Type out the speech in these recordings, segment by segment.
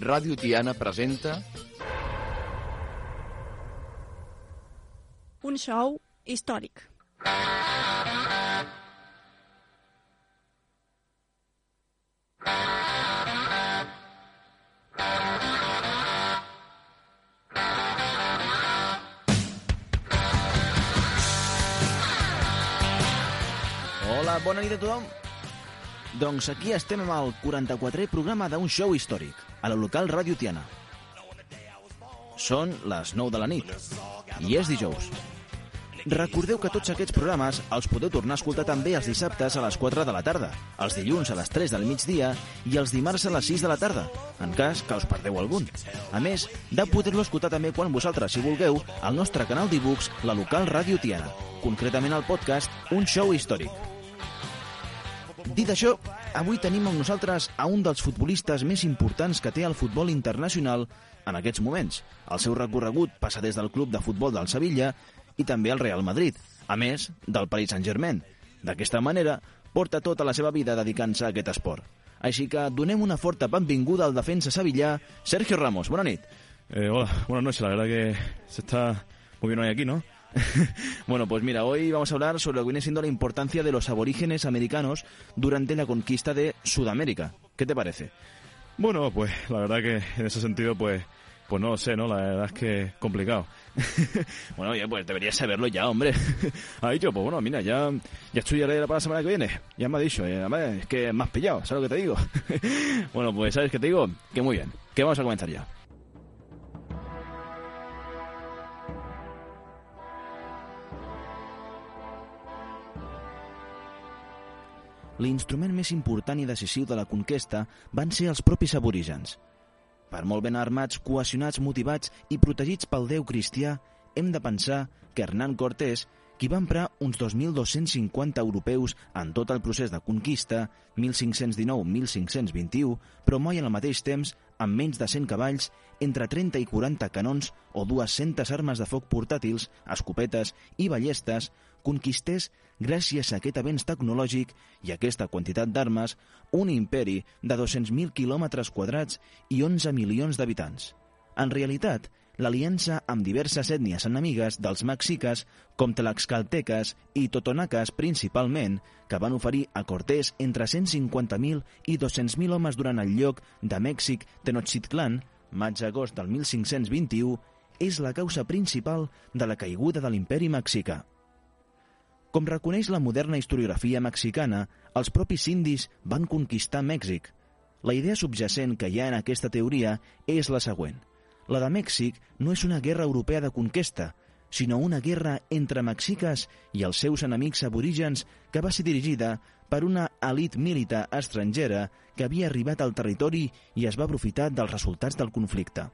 Ràdio Tiana presenta un show històric. Hola, bona nit a tothom. Doncs aquí estem amb el 44è programa d'un show històric, a la local Ràdio Tiana. Són les 9 de la nit, i és dijous. Recordeu que tots aquests programes els podeu tornar a escoltar també els dissabtes a les 4 de la tarda, els dilluns a les 3 del migdia i els dimarts a les 6 de la tarda, en cas que us perdeu algun. A més, de poder-lo escoltar també quan vosaltres, si vulgueu, al nostre canal d'e-books, la local Ràdio Tiana, concretament el podcast Un Show Històric. Dit això, avui tenim amb nosaltres a un dels futbolistes més importants que té el futbol internacional en aquests moments. El seu recorregut passa des del club de futbol del Sevilla i també al Real Madrid, a més del Paris Saint-Germain. D'aquesta manera, porta tota la seva vida dedicant-se a aquest esport. Així que donem una forta benvinguda al defensa sevillà, Sergio Ramos. Bona nit. Eh, hola, buenas noches. La verdad que se está bien hoy aquí, ¿no? bueno, pues mira, hoy vamos a hablar sobre lo que viene siendo la importancia de los aborígenes americanos durante la conquista de Sudamérica. ¿Qué te parece? Bueno, pues la verdad que en ese sentido, pues, pues no lo sé, ¿no? La verdad es que es complicado. bueno, oye, pues deberías saberlo ya, hombre. ha dicho, pues bueno, mira, ya, ya estudiaré para la semana que viene. Ya me ha dicho, eh, es que me has pillado, ¿sabes lo que te digo? bueno, pues ¿sabes qué te digo? Que muy bien, que vamos a comenzar ya. L'instrument més important i decisiu de la conquesta van ser els propis aborígens. Per molt ben armats, cohesionats, motivats i protegits pel Déu cristià, hem de pensar que Hernán Cortés, qui va emprar uns 2.250 europeus en tot el procés de conquista, 1519-1521, però mai al mateix temps, amb menys de 100 cavalls, entre 30 i 40 canons o 200 armes de foc portàtils, escopetes i ballestes, conquistés, gràcies a aquest avenç tecnològic i aquesta quantitat d'armes, un imperi de 200.000 quilòmetres quadrats i 11 milions d'habitants. En realitat, l'aliança amb diverses ètnies enemigues dels mexiques, com tlaxcalteques i totonaques principalment, que van oferir a Cortés entre 150.000 i 200.000 homes durant el lloc de Mèxic Tenochtitlan, maig-agost del 1521, és la causa principal de la caiguda de l'imperi mexicà. Com reconeix la moderna historiografia mexicana, els propis indis van conquistar Mèxic. La idea subjacent que hi ha en aquesta teoria és la següent. La de Mèxic no és una guerra europea de conquesta, sinó una guerra entre mexiques i els seus enemics aborígens que va ser dirigida per una elit militar estrangera que havia arribat al territori i es va aprofitar dels resultats del conflicte.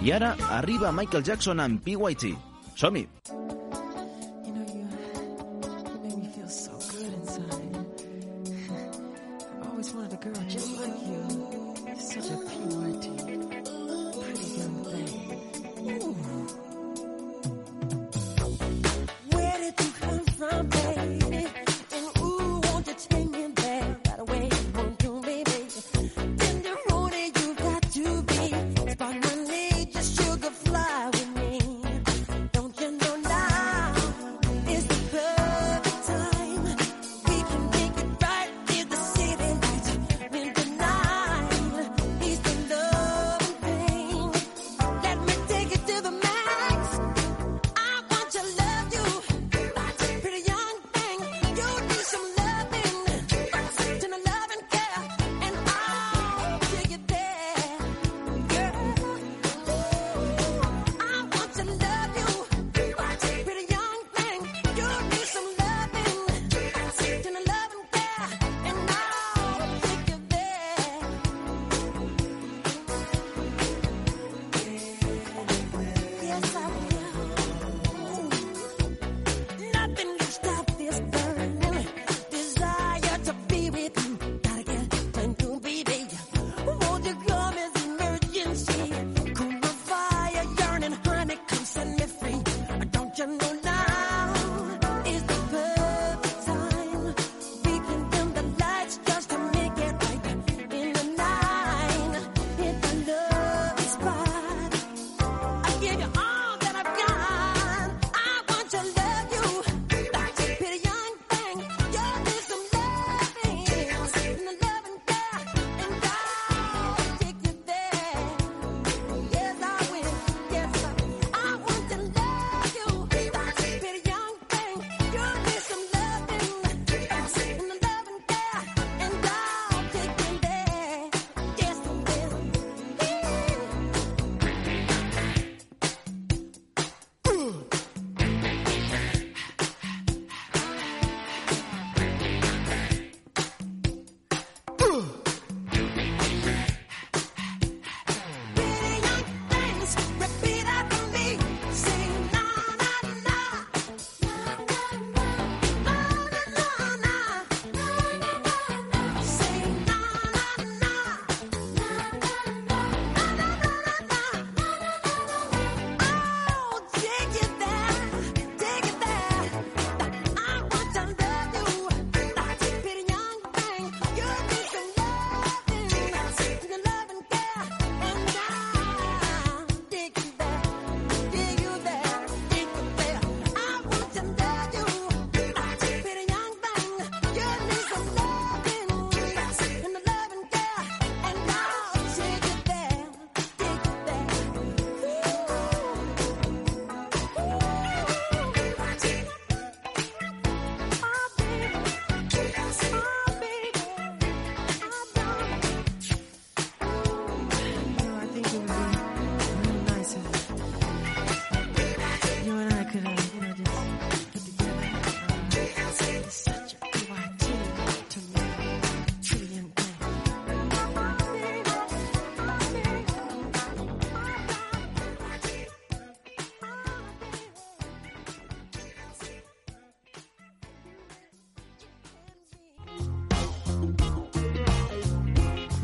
I ara arriba Michael Jackson amb PYT. Som-hi! I've always wanted a girl just like you.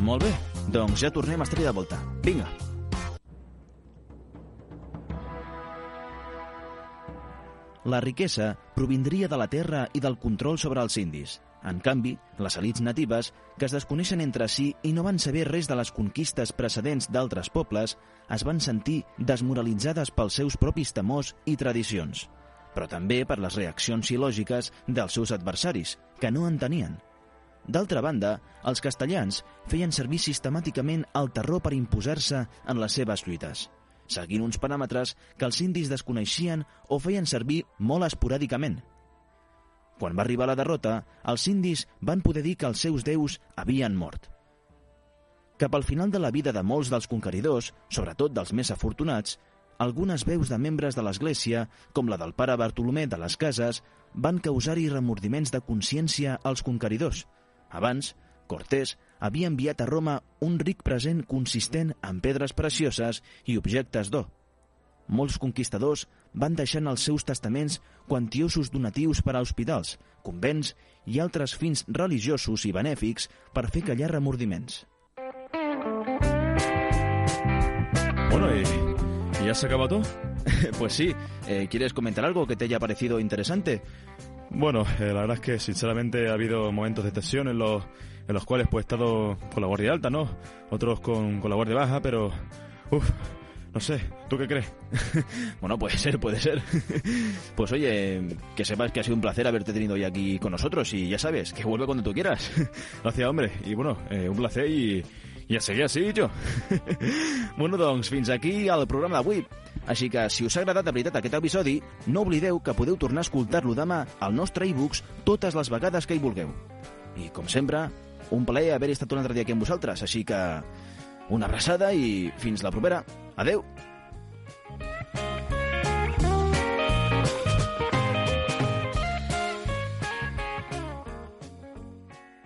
Molt bé, doncs ja tornem a estar de volta. Vinga. La riquesa provindria de la terra i del control sobre els indis. En canvi, les elites natives, que es desconeixen entre si i no van saber res de les conquistes precedents d'altres pobles, es van sentir desmoralitzades pels seus propis temors i tradicions, però també per les reaccions il·lògiques dels seus adversaris, que no entenien. D'altra banda, els castellans feien servir sistemàticament el terror per imposar-se en les seves lluites, seguint uns paràmetres que els indis desconeixien o feien servir molt esporàdicament. Quan va arribar la derrota, els indis van poder dir que els seus déus havien mort. Cap al final de la vida de molts dels conqueridors, sobretot dels més afortunats, algunes veus de membres de l'Església, com la del pare Bartolomé de les Cases, van causar-hi remordiments de consciència als conqueridors. Abans, Cortés havia enviat a Roma un ric present consistent en pedres precioses i objectes d'or. Molts conquistadors van deixar en els seus testaments quantiosos donatius per a hospitals, convents i altres fins religiosos i benèfics per fer callar remordiments. Bueno, ¿y, y ya se acaba todo? Pues sí, eh, ¿quieres comentar algo que te haya parecido interesante? Bueno, eh, la verdad es que sinceramente ha habido momentos de tensión en los, en los cuales pues he estado con la guardia alta, ¿no? Otros con, con la guardia baja, pero... Uf, no sé, ¿tú qué crees? Bueno, puede ser, puede ser. Pues oye, que sepas que ha sido un placer haberte tenido hoy aquí con nosotros y ya sabes, que vuelve cuando tú quieras. Gracias, hombre. Y bueno, eh, un placer i, i a seguir així, jo. Bueno, doncs, fins aquí el programa d'avui. Així que, si us ha agradat de veritat aquest episodi, no oblideu que podeu tornar a escoltar-lo demà al nostre e-books totes les vegades que hi vulgueu. I, com sempre, un plaer haver estat un altre dia aquí amb vosaltres, així que una abraçada i fins la propera. Adeu!